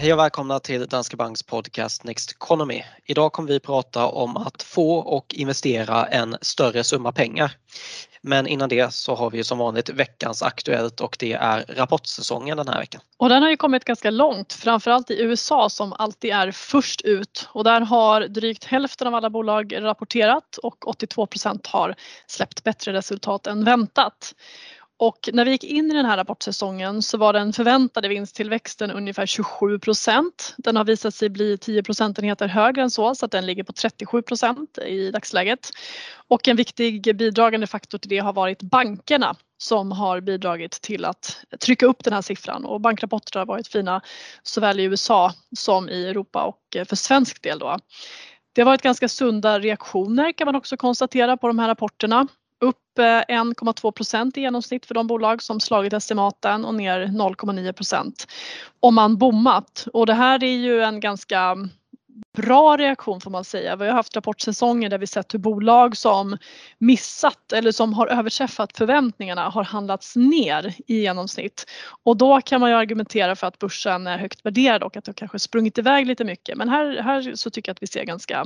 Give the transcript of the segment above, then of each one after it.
Hej och välkomna till Danske Banks podcast Next Economy. Idag kommer vi prata om att få och investera en större summa pengar. Men innan det så har vi som vanligt veckans Aktuellt och det är rapportsäsongen den här veckan. Och den har ju kommit ganska långt, framförallt i USA som alltid är först ut. Och där har drygt hälften av alla bolag rapporterat och 82% har släppt bättre resultat än väntat. Och när vi gick in i den här rapportsäsongen så var den förväntade vinsttillväxten ungefär 27 procent. Den har visat sig bli 10 procentenheter högre än så så att den ligger på 37 procent i dagsläget. Och en viktig bidragande faktor till det har varit bankerna som har bidragit till att trycka upp den här siffran och bankrapporter har varit fina såväl i USA som i Europa och eh, för svensk del då. Det har varit ganska sunda reaktioner kan man också konstatera på de här rapporterna upp eh, 1,2 procent i genomsnitt för de bolag som slagit estimaten och ner 0,9 procent om man bommat. Och det här är ju en ganska bra reaktion får man säga. Vi har haft rapportsäsonger där vi sett hur bolag som missat eller som har överträffat förväntningarna har handlats ner i genomsnitt. Och då kan man ju argumentera för att börsen är högt värderad och att det kanske sprungit iväg lite mycket. Men här, här så tycker jag att vi ser ganska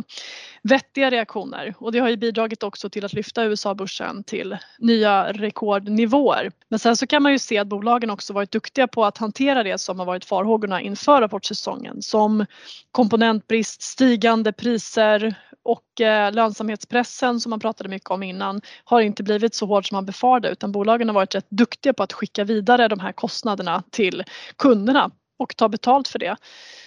vettiga reaktioner och det har ju bidragit också till att lyfta USA-börsen till nya rekordnivåer. Men sen så kan man ju se att bolagen också varit duktiga på att hantera det som har varit farhågorna inför rapportsäsongen som komponentbrist, stigande priser och eh, lönsamhetspressen som man pratade mycket om innan har inte blivit så hård som man befarade utan bolagen har varit rätt duktiga på att skicka vidare de här kostnaderna till kunderna och ta betalt för det.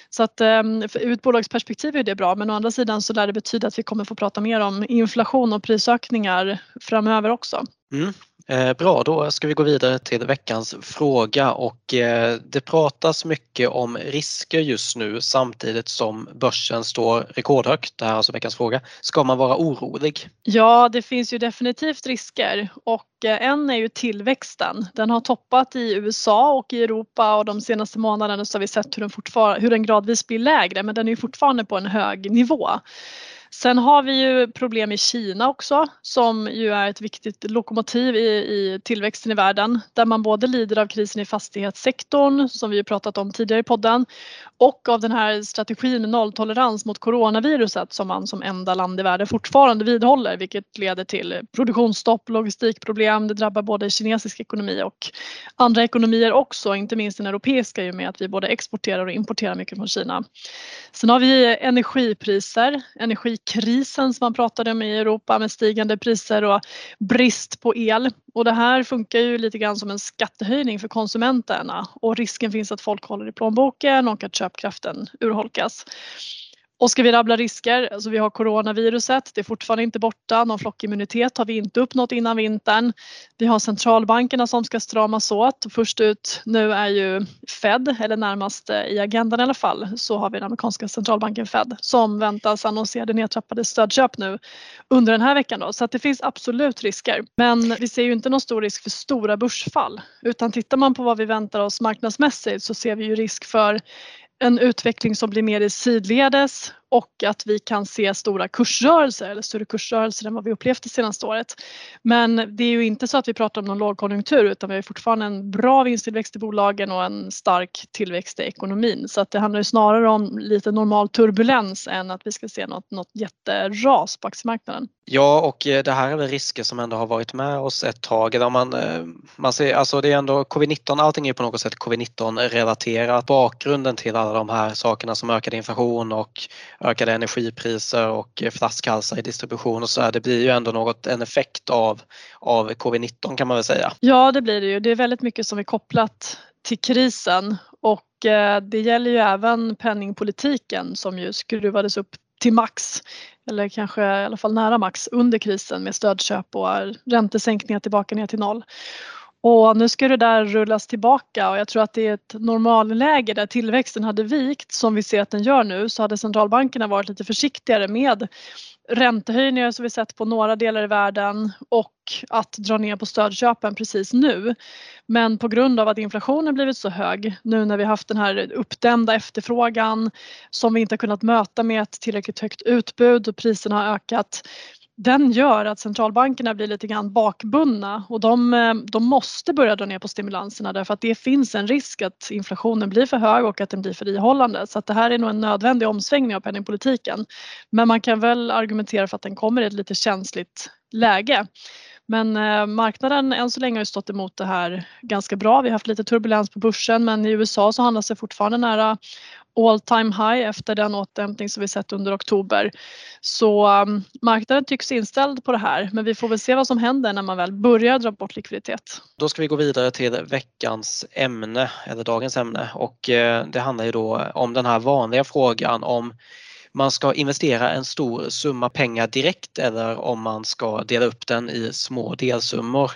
Så att ehm, ur ett bolagsperspektiv är det bra men å andra sidan så lär det betyda att vi kommer få prata mer om inflation och prisökningar framöver också. Mm. Eh, bra, då ska vi gå vidare till veckans fråga och eh, det pratas mycket om risker just nu samtidigt som börsen står rekordhögt. Det här är alltså veckans fråga. Ska man vara orolig? Ja, det finns ju definitivt risker och eh, en är ju tillväxten. Den har toppat i USA och i Europa och de senaste månaderna så har vi sett hur den, hur den gradvis blir lägre men den är fortfarande på en hög nivå. Sen har vi ju problem i Kina också som ju är ett viktigt lokomotiv i, i tillväxten i världen där man både lider av krisen i fastighetssektorn som vi ju pratat om tidigare i podden och av den här strategin med nolltolerans mot coronaviruset som man som enda land i världen fortfarande vidhåller vilket leder till produktionsstopp, logistikproblem. Det drabbar både kinesisk ekonomi och andra ekonomier också, inte minst den europeiska i och med att vi både exporterar och importerar mycket från Kina. Sen har vi energipriser, elkrisen som man pratade om i Europa med stigande priser och brist på el. Och det här funkar ju lite grann som en skattehöjning för konsumenterna och risken finns att folk håller i plånboken och att köpkraften urholkas. Och ska vi rabbla risker, alltså vi har coronaviruset, det är fortfarande inte borta, någon flockimmunitet har vi inte uppnått innan vintern. Vi har centralbankerna som ska stramas åt. Först ut nu är ju Fed, eller närmast eh, i agendan i alla fall, så har vi den amerikanska centralbanken Fed som väntas annonsera nedtrappade stödköp nu under den här veckan då. Så att det finns absolut risker. Men vi ser ju inte någon stor risk för stora börsfall utan tittar man på vad vi väntar oss marknadsmässigt så ser vi ju risk för en utveckling som blir mer i sidledes och att vi kan se stora kursrörelser eller större kursrörelser än vad vi upplevt det senaste året. Men det är ju inte så att vi pratar om någon lågkonjunktur utan vi har fortfarande en bra vinsttillväxt i bolagen och en stark tillväxt i ekonomin. Så att det handlar ju snarare om lite normal turbulens än att vi ska se något, något jätteras på aktiemarknaden. Ja och eh, det här är väl risker som ändå har varit med oss ett tag. man, eh, man ser, alltså det är ändå covid-19, allting är på något sätt covid-19 relaterat. Bakgrunden till alla de här sakerna som ökad inflation och ökade energipriser och eh, flaskhalsar i distribution och så här. Det blir ju ändå något, en effekt av, av covid-19 kan man väl säga. Ja det blir det ju. Det är väldigt mycket som är kopplat till krisen och eh, det gäller ju även penningpolitiken som ju skruvades upp till max eller kanske i alla fall nära max under krisen med stödköp och räntesänkningar tillbaka ner till noll. Och nu ska det där rullas tillbaka och jag tror att det är ett normalläge där tillväxten hade vikt som vi ser att den gör nu så hade centralbankerna varit lite försiktigare med räntehöjningar som vi sett på några delar i världen och att dra ner på stödköpen precis nu. Men på grund av att inflationen blivit så hög nu när vi haft den här uppdämda efterfrågan som vi inte kunnat möta med ett tillräckligt högt utbud och priserna har ökat den gör att centralbankerna blir lite grann bakbundna och de, eh, de måste börja dra ner på stimulanserna därför att det finns en risk att inflationen blir för hög och att den blir för ihållande. Så att det här är nog en nödvändig omsvängning av penningpolitiken. Men man kan väl argumentera för att den kommer i ett lite känsligt läge. Men eh, marknaden än så länge har stått emot det här ganska bra. Vi har haft lite turbulens på börsen men i USA så handlas det fortfarande nära all time high efter den återhämtning som vi sett under oktober. Så um, marknaden tycks inställd på det här men vi får väl se vad som händer när man väl börjar dra bort likviditet. Då ska vi gå vidare till veckans ämne eller dagens ämne och eh, det handlar ju då om den här vanliga frågan om man ska investera en stor summa pengar direkt eller om man ska dela upp den i små delsummor.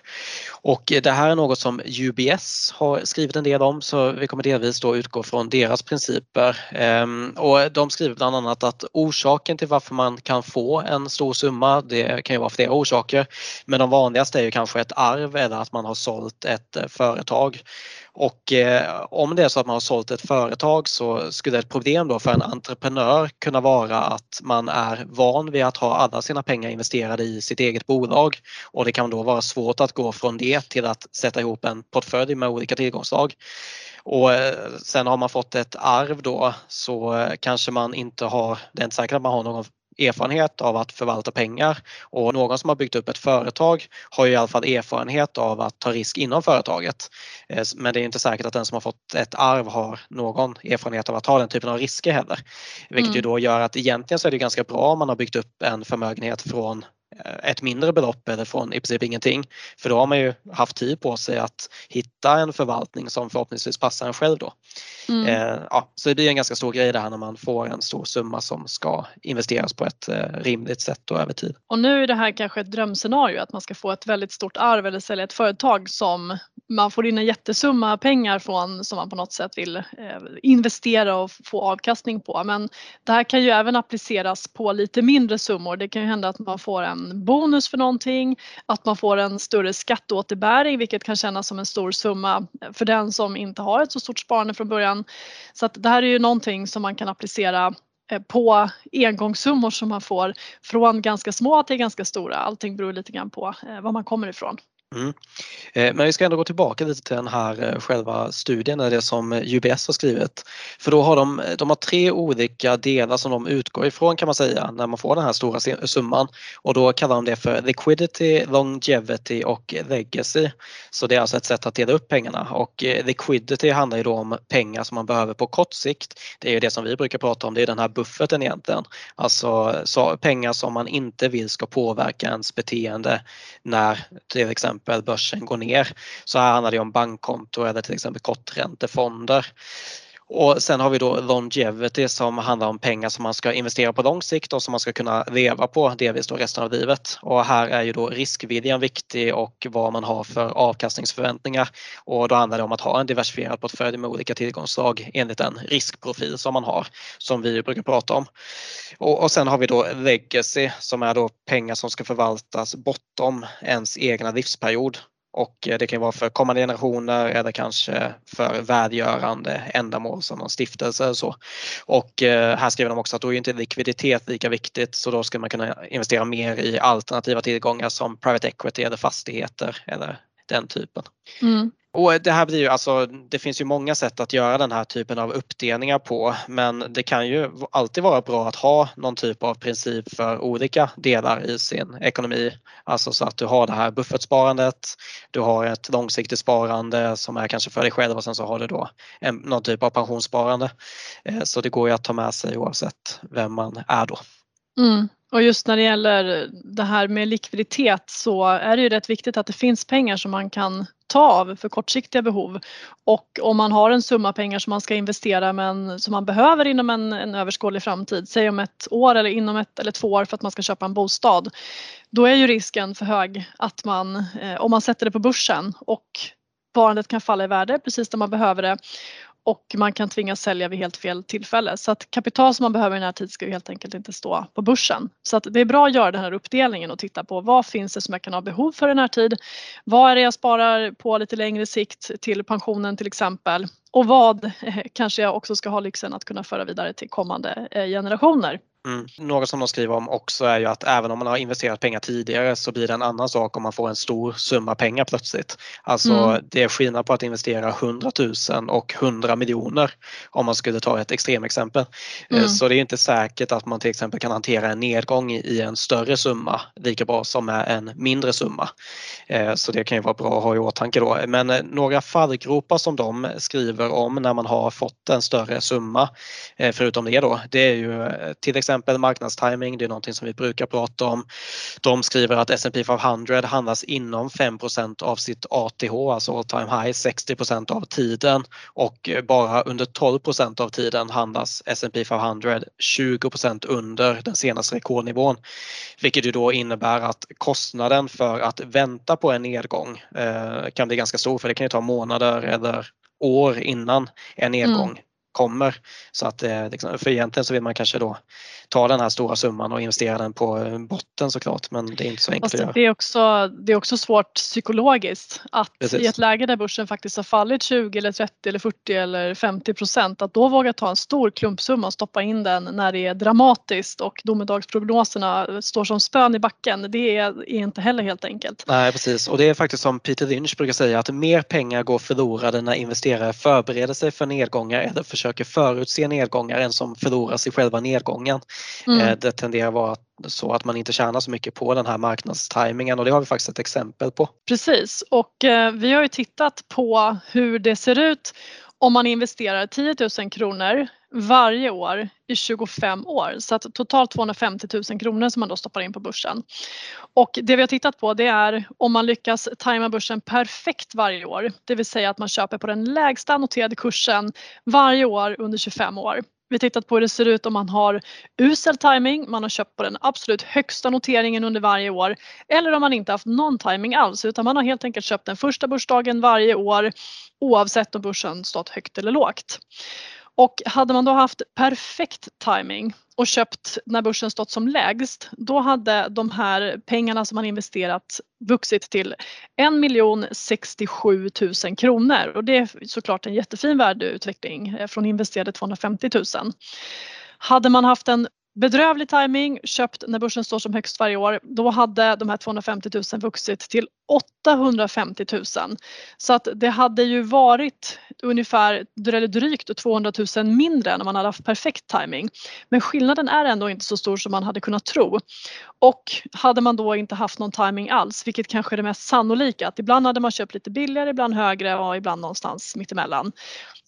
Och det här är något som UBS har skrivit en del om så vi kommer delvis då utgå från deras principer. Ehm, och de skriver bland annat att orsaken till varför man kan få en stor summa, det kan ju vara flera orsaker, men de vanligaste är ju kanske ett arv eller att man har sålt ett företag. Och eh, om det är så att man har sålt ett företag så skulle ett problem då för en entreprenör kunna vara att man är van vid att ha alla sina pengar investerade i sitt eget bolag och det kan då vara svårt att gå från det till att sätta ihop en portfölj med olika tillgångsslag. Och eh, sen har man fått ett arv då så eh, kanske man inte har, det är inte säkert att man har någon erfarenhet av att förvalta pengar och någon som har byggt upp ett företag har ju i alla fall erfarenhet av att ta risk inom företaget. Eh, men det är inte säkert att den som har fått ett arv har någon erfarenhet av att ta den typen av risker heller. Vilket mm. ju då gör att egentligen så är det ganska bra om man har byggt upp en förmögenhet från ett mindre belopp eller från i princip ingenting. För då har man ju haft tid på sig att hitta en förvaltning som förhoppningsvis passar en själv då. Mm. Eh, ja, så det blir en ganska stor grej det här när man får en stor summa som ska investeras på ett eh, rimligt sätt och över tid. Och nu är det här kanske ett drömscenario att man ska få ett väldigt stort arv eller sälja ett företag som man får in en jättesumma pengar från som man på något sätt vill investera och få avkastning på. Men det här kan ju även appliceras på lite mindre summor. Det kan ju hända att man får en bonus för någonting, att man får en större skatteåterbäring vilket kan kännas som en stor summa för den som inte har ett så stort sparande från början. Så att det här är ju någonting som man kan applicera eh, på engångssummor som man får från ganska små till ganska stora. Allting beror lite grann på eh, var man kommer ifrån. Mm. Eh, men vi ska ändå gå tillbaka lite till den här eh, själva studien, det som eh, UBS har skrivit. För då har de, de har tre olika delar som de utgår ifrån kan man säga när man får den här stora summan och då kallar de det för liquidity, longevity och legacy. Så det är alltså ett sätt att dela upp pengarna och liquidity handlar ju då om pengar som man behöver på kort sikt. Det är ju det som vi brukar prata om, det är den här bufferten egentligen. Alltså pengar som man inte vill ska påverka ens beteende när till exempel exempel börsen går ner. Så här handlar det om bankkonto eller till exempel korträntefonder. Och sen har vi då longevity som handlar om pengar som man ska investera på lång sikt och som man ska kunna leva på delvis då resten av livet. Och här är ju då riskviljan viktig och vad man har för avkastningsförväntningar. Och då handlar det om att ha en diversifierad portfölj med olika tillgångsslag enligt den riskprofil som man har som vi brukar prata om. Och, och sen har vi då legacy som är då pengar som ska förvaltas bortom ens egna livsperiod. Och eh, det kan vara för kommande generationer eller kanske för välgörande ändamål som någon stiftelse eller så. Och eh, här skriver de också att då är inte likviditet lika viktigt så då ska man kunna investera mer i alternativa tillgångar som private equity eller fastigheter eller den typen. Mm. Och det här blir ju alltså, det finns ju många sätt att göra den här typen av uppdelningar på men det kan ju alltid vara bra att ha någon typ av princip för olika delar i sin ekonomi. Alltså så att du har det här buffertsparandet, du har ett långsiktigt sparande som är kanske för dig själv och sen så har du då en, någon typ av pensionssparande. Eh, så det går ju att ta med sig oavsett vem man är då. Mm. Och just när det gäller det här med likviditet så är det ju rätt viktigt att det finns pengar som man kan ta av för kortsiktiga behov. Och om man har en summa pengar som man ska investera men som man behöver inom en, en överskådlig framtid, säg om ett år eller inom ett eller två år för att man ska köpa en bostad. Då är ju risken för hög att man, eh, om man sätter det på börsen och sparandet kan falla i värde precis när man behöver det och man kan tvingas sälja vid helt fel tillfälle. Så att kapital som man behöver i den här ska ju helt enkelt inte stå på börsen. Så att det är bra att göra den här uppdelningen och titta på vad finns det som jag kan ha behov för den närtid. Vad är det jag sparar på lite längre sikt till pensionen till exempel? Och vad eh, kanske jag också ska ha lyxen att kunna föra vidare till kommande eh, generationer. Mm. Något som de skriver om också är ju att även om man har investerat pengar tidigare så blir det en annan sak om man får en stor summa pengar plötsligt. Alltså mm. det är skillnad på att investera 100 000 och 100 miljoner om man skulle ta ett extremexempel. Eh, mm. Så det är inte säkert att man till exempel kan hantera en nedgång i en större summa lika bra som med en mindre summa. Eh, så det kan ju vara bra att ha i åtanke då. Men eh, några fallgropar som de skriver om när man har fått en större summa förutom det då, det är ju till exempel exempel marknadstiming, det är någonting som vi brukar prata om. De skriver att S&P 500 handlas inom 5% av sitt ATH, alltså all time high, 60% av tiden och bara under 12% av tiden handlas S&P 500 20% under den senaste rekordnivån. Vilket ju då innebär att kostnaden för att vänta på en nedgång eh, kan bli ganska stor för det kan ju ta månader eller år innan en nedgång mm kommer. Så att, eh, liksom, för egentligen så vill man kanske då ta den här stora summan och investera den på eh, botten såklart men det är inte så enkelt att göra. Det är, också, det är också svårt psykologiskt att Precis. i ett läge där börsen faktiskt har fallit 20 eller 30 eller 40 eller 50 procent att då våga ta en stor klumpsumma och stoppa in den när det är dramatiskt och domedagsprognoserna står som spön i backen. Det är inte heller helt enkelt. Nej precis och det är faktiskt som Peter Lynch brukar säga att mer pengar går förlorade när investerare förbereder sig för nedgångar eller försöker förutse nedgångar än som förloras i själva nedgången. Mm. Eh, det tenderar att vara så att man inte tjänar så mycket på den här marknadstimingen och det har vi faktiskt ett exempel på. Precis och eh, vi har ju tittat på hur det ser ut om man investerar 10 000 kronor varje år i 25 år. Så att totalt 250 000 kronor som man då stoppar in på börsen. Och det vi har tittat på det är om man lyckas tajma börsen perfekt varje år. Det vill säga att man köper på den lägsta noterade kursen varje år under 25 år. Vi har tittat på hur det ser ut om man har usel timing, man har köpt på den absolut högsta noteringen under varje år eller om man inte haft någon timing alls utan man har helt enkelt köpt den första börsdagen varje år oavsett om börsen stått högt eller lågt. Och hade man då haft perfekt timing och köpt när börsen stått som lägst, då hade de här pengarna som man investerat vuxit till 1 067 000 kronor och det är såklart en jättefin värdeutveckling eh, från investerade 250 000. Hade man haft en bedrövlig timing, köpt när börsen står som högst varje år, då hade de här 250 000 vuxit till 850 000. Så att det hade ju varit ungefär eller drygt 200 000 mindre när man hade haft perfekt timing. Men skillnaden är ändå inte så stor som man hade kunnat tro. Och hade man då inte haft någon timing alls, vilket kanske är det mest sannolika, att ibland hade man köpt lite billigare, ibland högre och ibland någonstans mittemellan.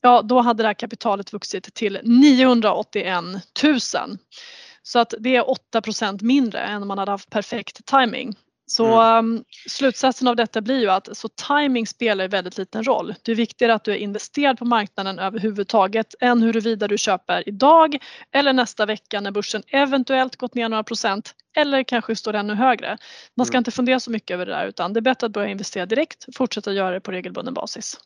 Ja, då hade det här kapitalet vuxit till 981 000. Så att det är 8% mindre än om man hade haft perfekt timing. Så mm. um, slutsatsen av detta blir ju att så timing spelar väldigt liten roll. Det är viktigare att du är investerad på marknaden överhuvudtaget än huruvida du köper idag eller nästa vecka när börsen eventuellt gått ner några procent eller kanske står ännu högre. Man ska mm. inte fundera så mycket över det där utan det är bättre att börja investera direkt, fortsätta göra det på regelbunden basis.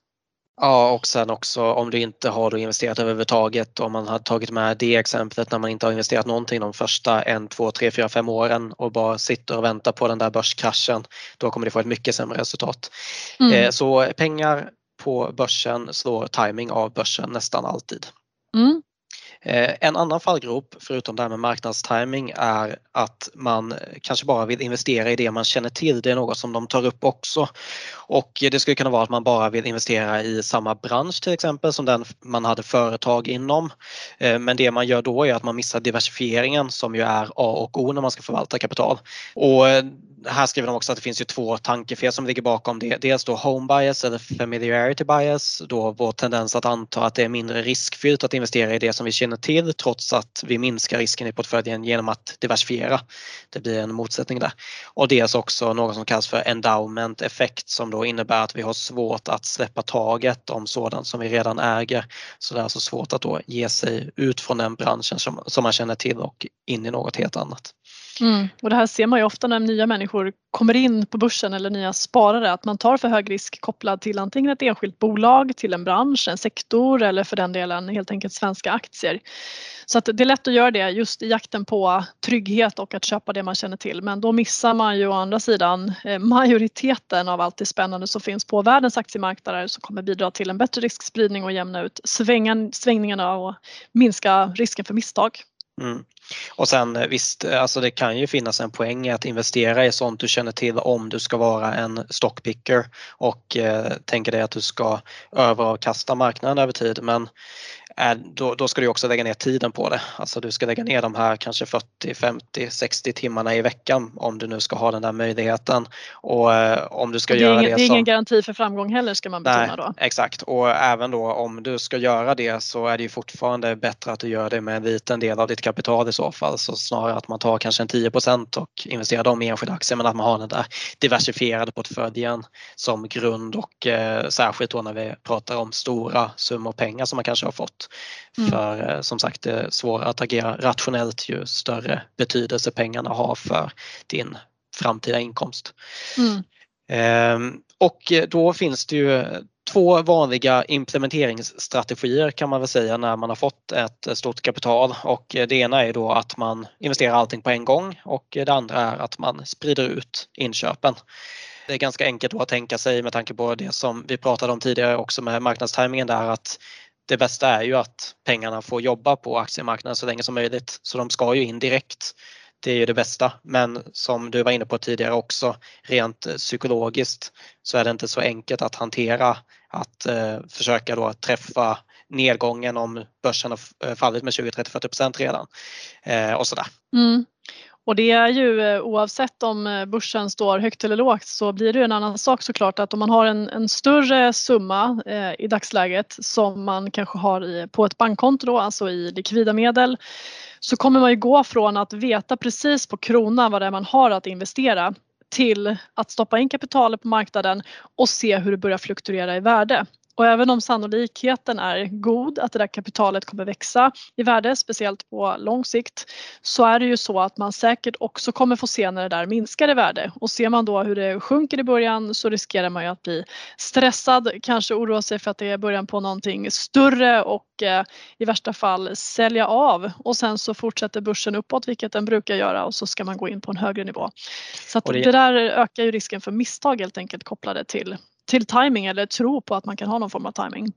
Ja och sen också om du inte har investerat överhuvudtaget, om man har tagit med det exemplet när man inte har investerat någonting de första en, två, tre, fyra, fem åren och bara sitter och väntar på den där börskraschen, då kommer du få ett mycket sämre resultat. Mm. Eh, så pengar på börsen slår timing av börsen nästan alltid. Mm. Eh, en annan fallgrop, förutom det här med marknadstiming, är att man kanske bara vill investera i det man känner till. Det är något som de tar upp också. Och det skulle kunna vara att man bara vill investera i samma bransch till exempel som den man hade företag inom. Eh, men det man gör då är att man missar diversifieringen som ju är A och O när man ska förvalta kapital. Och eh, här skriver de också att det finns ju två tankefel som ligger bakom det. Dels då home bias eller familiarity bias, då vår tendens att anta att det är mindre riskfyllt att investera i det som vi känner till trots att vi minskar risken i portföljen genom att diversifiera. Det blir en motsättning där. Och dels också något som kallas för endowment effekt som då innebär att vi har svårt att släppa taget om sådant som vi redan äger. Så det är alltså svårt att då ge sig ut från den branschen som, som man känner till och in i något helt annat. Mm. Och det här ser man ju ofta när nya människor kommer in på börsen eller nya sparare att man tar för hög risk kopplad till antingen ett enskilt bolag, till en bransch, en sektor eller för den delen helt enkelt svenska aktier. Så att det är lätt att göra det just i jakten på trygghet och att köpa det man känner till men då missar man ju å andra sidan eh, majoriteten av allt det spännande som finns på världens aktiemarknader som kommer bidra till en bättre riskspridning och jämna ut svängningarna och minska risken för misstag. Mm. Och sen eh, visst, eh, alltså det kan ju finnas en poäng i att investera i sånt du känner till om du ska vara en stockpicker och eh, tänker dig att du ska överavkasta marknaden över tid. Men då, då ska du också lägga ner tiden på det. Alltså du ska lägga ner de här kanske 40, 50, 60 timmarna i veckan om du nu ska ha den där möjligheten. Och eh, om du ska det göra ingen, det Det är som... ingen garanti för framgång heller ska man betona då. Exakt och även då om du ska göra det så är det ju fortfarande bättre att du gör det med en liten del av ditt kapital i så fall. Så snarare att man tar kanske en 10 och investerar dem i enskilda aktier men att man har den där diversifierade portföljen som grund och eh, särskilt då när vi pratar om stora summor pengar som man kanske har fått. Mm. För eh, som sagt det är svårare att agera rationellt ju större betydelse pengarna har för din framtida inkomst. Mm. Ehm, och då finns det ju två vanliga implementeringsstrategier kan man väl säga när man har fått ett stort kapital och det ena är då att man investerar allting på en gång och det andra är att man sprider ut inköpen. Det är ganska enkelt att tänka sig med tanke på det som vi pratade om tidigare också med marknadstajmingen där att det bästa är ju att pengarna får jobba på aktiemarknaden så länge som möjligt så de ska ju in direkt. Det är ju det bästa men som du var inne på tidigare också rent eh, psykologiskt så är det inte så enkelt att hantera att eh, försöka då träffa nedgången om börsen har eh, fallit med 20-30-40% redan eh, och sådär. Mm. Och det är ju eh, oavsett om eh, börsen står högt eller lågt så blir det en annan sak såklart att om man har en, en större summa eh, i dagsläget som man kanske har i, på ett bankkonto då, alltså i likvida medel så kommer man ju gå från att veta precis på kronan vad det är man har att investera till att stoppa in kapitalet på marknaden och se hur det börjar fluktuera i värde. Och även om sannolikheten är god att det där kapitalet kommer växa i värde, speciellt på lång sikt, så är det ju så att man säkert också kommer få se när det där minskar i värde. Och ser man då hur det sjunker i början så riskerar man ju att bli stressad, kanske oroa sig för att det är början på någonting större och eh, i värsta fall sälja av och sen så fortsätter börsen uppåt, vilket den brukar göra och så ska man gå in på en högre nivå. Så det... det där ökar ju risken för misstag helt enkelt kopplade till till timing eller tro på att man kan ha någon form av timing.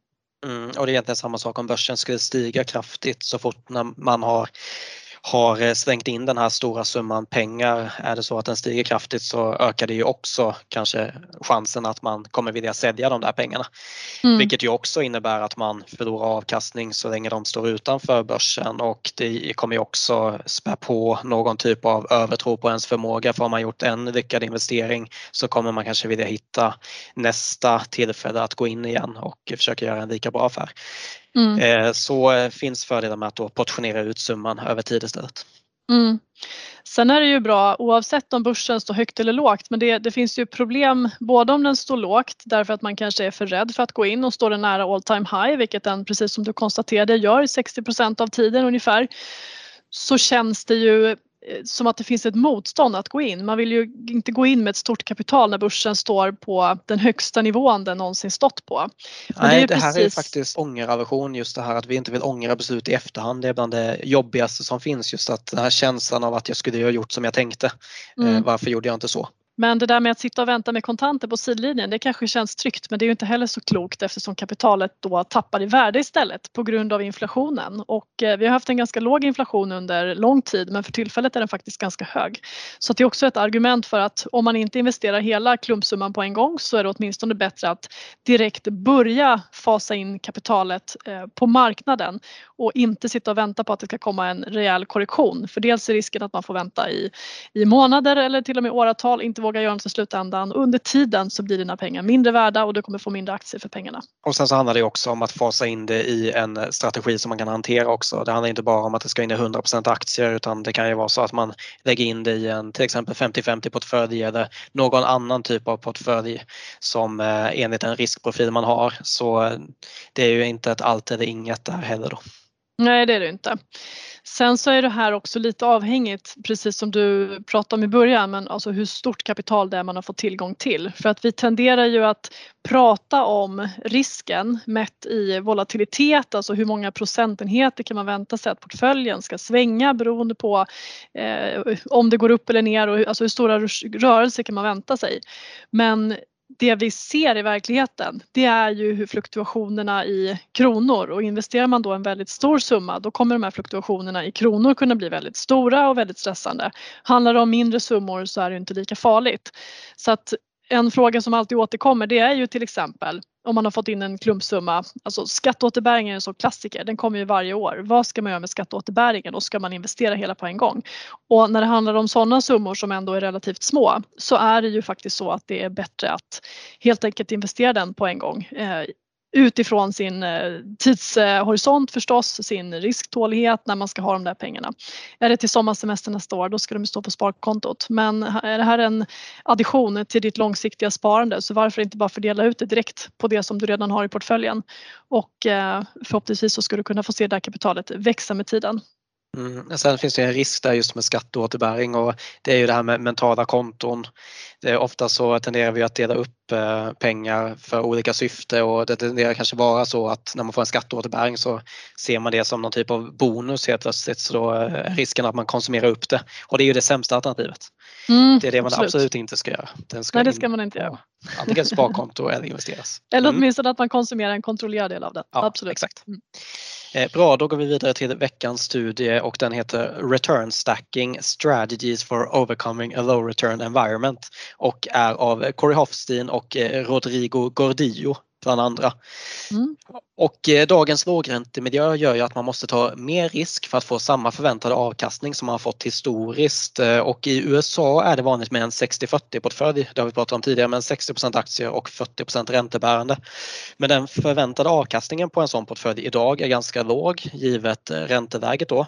Mm, och det är egentligen samma sak om börsen skulle stiga kraftigt så fort när man har har eh, slängt in den här stora summan pengar. Är det så att den stiger kraftigt så ökar det ju också kanske chansen att man kommer vilja sälja de där pengarna. Mm. Vilket ju också innebär att man förlorar avkastning så länge de står utanför börsen och det kommer ju också spä på någon typ av övertro på ens förmåga för har man gjort en lyckad investering så kommer man kanske vilja hitta nästa tillfälle att gå in igen och försöka göra en lika bra affär. Mm. Eh, så eh, finns fördelar med att då portionera ut summan över tid istället. Mm. Sen är det ju bra oavsett om börsen står högt eller lågt men det, det, finns ju problem både om den står lågt därför att man kanske är för rädd för att gå in och står den nära all time high vilket den precis som du konstaterade gör 60% av tiden ungefär så känns det ju som att det finns ett motstånd att gå in. Man vill ju inte gå in med ett stort kapital när börsen står på den högsta nivån den någonsin stått på. Men Nej, det, det här precis... är faktiskt ångeraversion just det här att vi inte vill ångra beslut i efterhand. Det är bland det jobbigaste som finns just att den här känslan av att jag skulle ha gjort som jag tänkte. Eh, mm. Varför gjorde jag inte så? Men det där med att sitta och vänta med kontanter på sidlinjen det kanske känns tryggt men det är ju inte heller så klokt eftersom kapitalet då tappar i värde istället på grund av inflationen. Och eh, vi har haft en ganska låg inflation under lång tid men för tillfället är den faktiskt ganska hög. Så det är också ett argument för att om man inte investerar hela klumpsumman på en gång så är det åtminstone bättre att direkt börja fasa in kapitalet eh, på marknaden och inte sitta och vänta på att det ska komma en rejäl korrektion. För dels är risken att man får vänta i, i månader eller till och med åratal, inte vågar göra något i slutändan. Under tiden så blir dina pengar mindre värda och du kommer få mindre aktier för pengarna. Och sen så handlar det också om att fasa in det i en strategi som man kan hantera också. Det handlar inte bara om att det ska in i 100 aktier utan det kan ju vara så att man lägger in det i en till exempel 50-50 portfölj eller någon annan typ av portfölj som eh, enligt den riskprofil man har. Så eh, det är ju inte ett allt eller inget där heller då. Nej det är det inte. Sen så är det här också lite avhängigt, precis som du pratade om i början, men alltså hur stort kapital det är man har fått tillgång till. För att vi tenderar ju att prata om risken mätt i volatilitet, alltså hur många procentenheter kan man vänta sig att portföljen ska svänga beroende på eh, om det går upp eller ner och alltså hur stora rörelser kan man vänta sig. Men det vi ser i verkligheten det är ju hur fluktuationerna i kronor och investerar man då en väldigt stor summa då kommer de här fluktuationerna i kronor kunna bli väldigt stora och väldigt stressande. Handlar det om mindre summor så är det inte lika farligt. Så att en fråga som alltid återkommer det är ju till exempel om man har fått in en klumpsumma. Alltså skatteåterbäringen är en sån klassiker, den kommer ju varje år. Vad ska man göra med skatteåterbäringen och ska man investera hela på en gång? Och när det handlar om sådana summor som ändå är relativt små så är det ju faktiskt så att det är bättre att helt enkelt investera den på en gång eh, utifrån sin eh, tidshorisont förstås, sin risktålighet när man ska ha de där pengarna. Är det till sommarsemester nästa år då ska de stå på sparkontot. Men är det här en addition till ditt långsiktiga sparande så varför inte bara fördela ut det direkt på det som du redan har i portföljen och eh, förhoppningsvis så ska du kunna få se det här kapitalet växa med tiden. Mm. Sen finns det en risk där just med skatteåterbäring och det är ju det här med mentala konton. Det är ofta så tenderar vi att dela upp pengar för olika syfte och det tenderar kanske vara så att när man får en skatteåterbäring så ser man det som någon typ av bonus helt plötsligt så då är risken att man konsumerar upp det och det är ju det sämsta alternativet. Mm, det är det man absolut. absolut inte ska göra. Den ska Nej det ska man inte göra. Antingen sparkonto eller investeras. Eller mm. åtminstone att man konsumerar en kontrollerad del av det. Ja, absolut. Exakt. Mm. Eh, bra, då går vi vidare till veckans studie och den heter Return Stacking Strategies for Overcoming a Low Return Environment och är av Corey Hofstein och eh, Rodrigo Gordillo bland andra. Mm. Och eh, dagens lågräntemiljö gör ju att man måste ta mer risk för att få samma förväntade avkastning som man har fått historiskt eh, och i USA är det vanligt med en 60-40 portfölj, det har vi pratat om tidigare, men 60% aktier och 40% räntebärande. Men den förväntade avkastningen på en sån portfölj idag är ganska låg givet ränteläget då.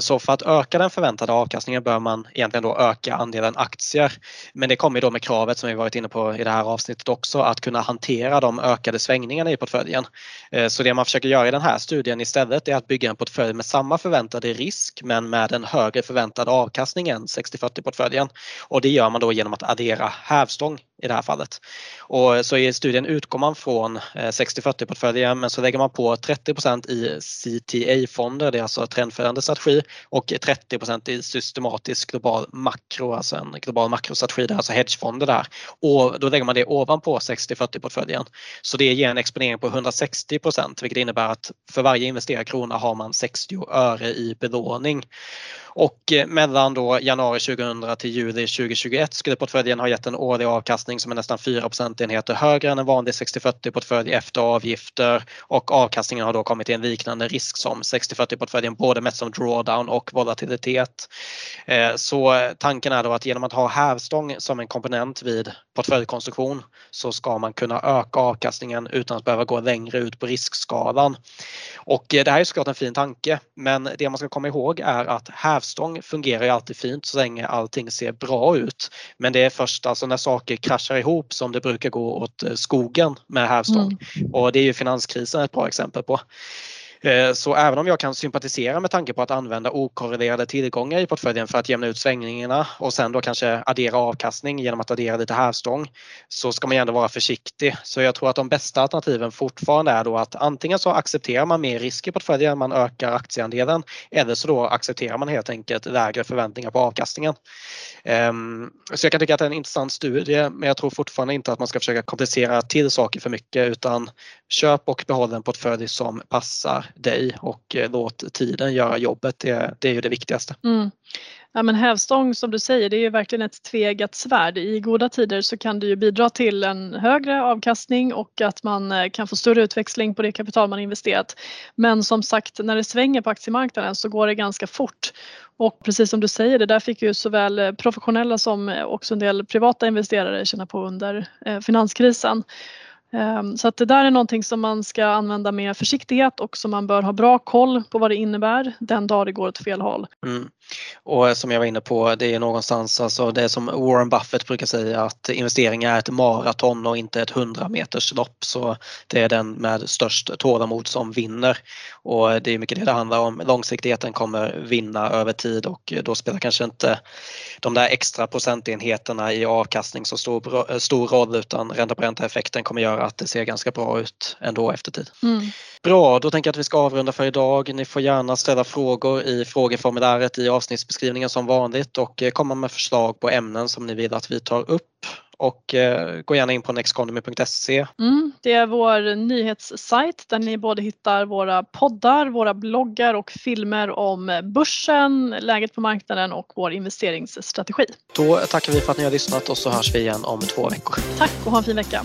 Så för att öka den förväntade avkastningen bör man egentligen då öka andelen aktier. Men det kommer då med kravet som vi varit inne på i det här avsnittet också att kunna hantera de ökade svängningarna i portföljen. Eh, så det man försöker göra i den här studien istället är att bygga en portfölj med samma förväntade risk men med en högre förväntad avkastning än 60-40 portföljen. Och det gör man då genom att addera hävstång i det här fallet. Och så i studien utgår man från eh, 60-40 portföljen men så lägger man på 30% i CTA-fonder, det är alltså trendföljande strategi och 30% i systematisk global makro, alltså en global makrostrategi, det är alltså hedgefonder där. Och då lägger man det ovanpå 60-40 portföljen. Så det ger en exponering på 160 procent vilket innebär att för varje investerad krona har man 60 öre i belåning. Och eh, mellan då januari 2000 till juli 2021 skulle portföljen ha gett en årlig avkastning som är nästan 4 procentenheter högre än en vanlig 60-40 portfölj efter avgifter och avkastningen har då kommit till en liknande risk som 60-40 portföljen både mätt som drawdown och volatilitet. Eh, så tanken är då att genom att ha hävstång som en komponent vid portföljkonstruktion så ska man kunna öka avkastningen utan att behöva gå längre ut på riskskalan. Och eh, det här är såklart en fin tanke men det man ska komma ihåg är att hävstång fungerar ju alltid fint så länge allting ser bra ut. Men det är först alltså när saker kraschar ihop som det brukar gå åt eh, skogen med hävstång. Mm. Och det är ju finanskrisen ett bra exempel på. Eh, så även om jag kan sympatisera med tanke på att använda okorrelerade tillgångar i portföljen för att jämna ut svängningarna och sen då kanske addera avkastning genom att addera lite hävstång så ska man ändå vara försiktig. Så jag tror att de bästa alternativen fortfarande är då att antingen så accepterar man mer risk i portföljen, man ökar aktieandelen eller så då accepterar man helt enkelt lägre förväntningar på avkastningen. Ehm, så jag kan tycka att det är en intressant studie men jag tror fortfarande inte att man ska försöka komplicera till saker för mycket utan köp och behåll en portfölj som passar dig och eh, låt tiden göra jobbet. Det, det är ju det viktigaste. Mm. Ja, men hävstång som du säger det är ju verkligen ett tvegat svärd. I goda tider så kan det ju bidra till en högre avkastning och att man eh, kan få större utväxling på det kapital man investerat. Men som sagt när det svänger på aktiemarknaden så går det ganska fort. Och precis som du säger, det där fick ju såväl eh, professionella som också en del privata investerare känna på under finanskrisen. Ehm, så att det där är någonting som man ska använda med försiktighet och som man bör ha bra koll på vad det innebär den dag det går åt fel håll. Mm. Och eh, som jag var inne på, det är någonstans, alltså det som Warren Buffett brukar säga att investeringar är ett maraton och inte ett 100 meters lopp. Så det är den med störst tålamod som vinner. Och eh, det är mycket det det handlar om. Långsiktigheten kommer vinna över tid och eh, då spelar kanske inte de där extra procentenheterna i avkastning så stor, stor roll utan ränta på ränta effekten kommer göra att det ser ganska bra ut ändå efter tid. Mm. Bra, då tänker jag att vi ska avrunda för idag. Ni får gärna ställa frågor i frågeformuläret i avsnittsbeskrivningen som vanligt och eh, komma med förslag på ämnen som ni vill att vi tar upp. och eh, gå gärna in på nexteconomy.se. Mm, det är vår nyhetssajt där ni både hittar våra poddar, våra bloggar och filmer om börsen, läget på marknaden och vår investeringsstrategi. Då tackar vi för att ni har lyssnat och så hörs vi igen om två veckor. Tack och ha en fin vecka.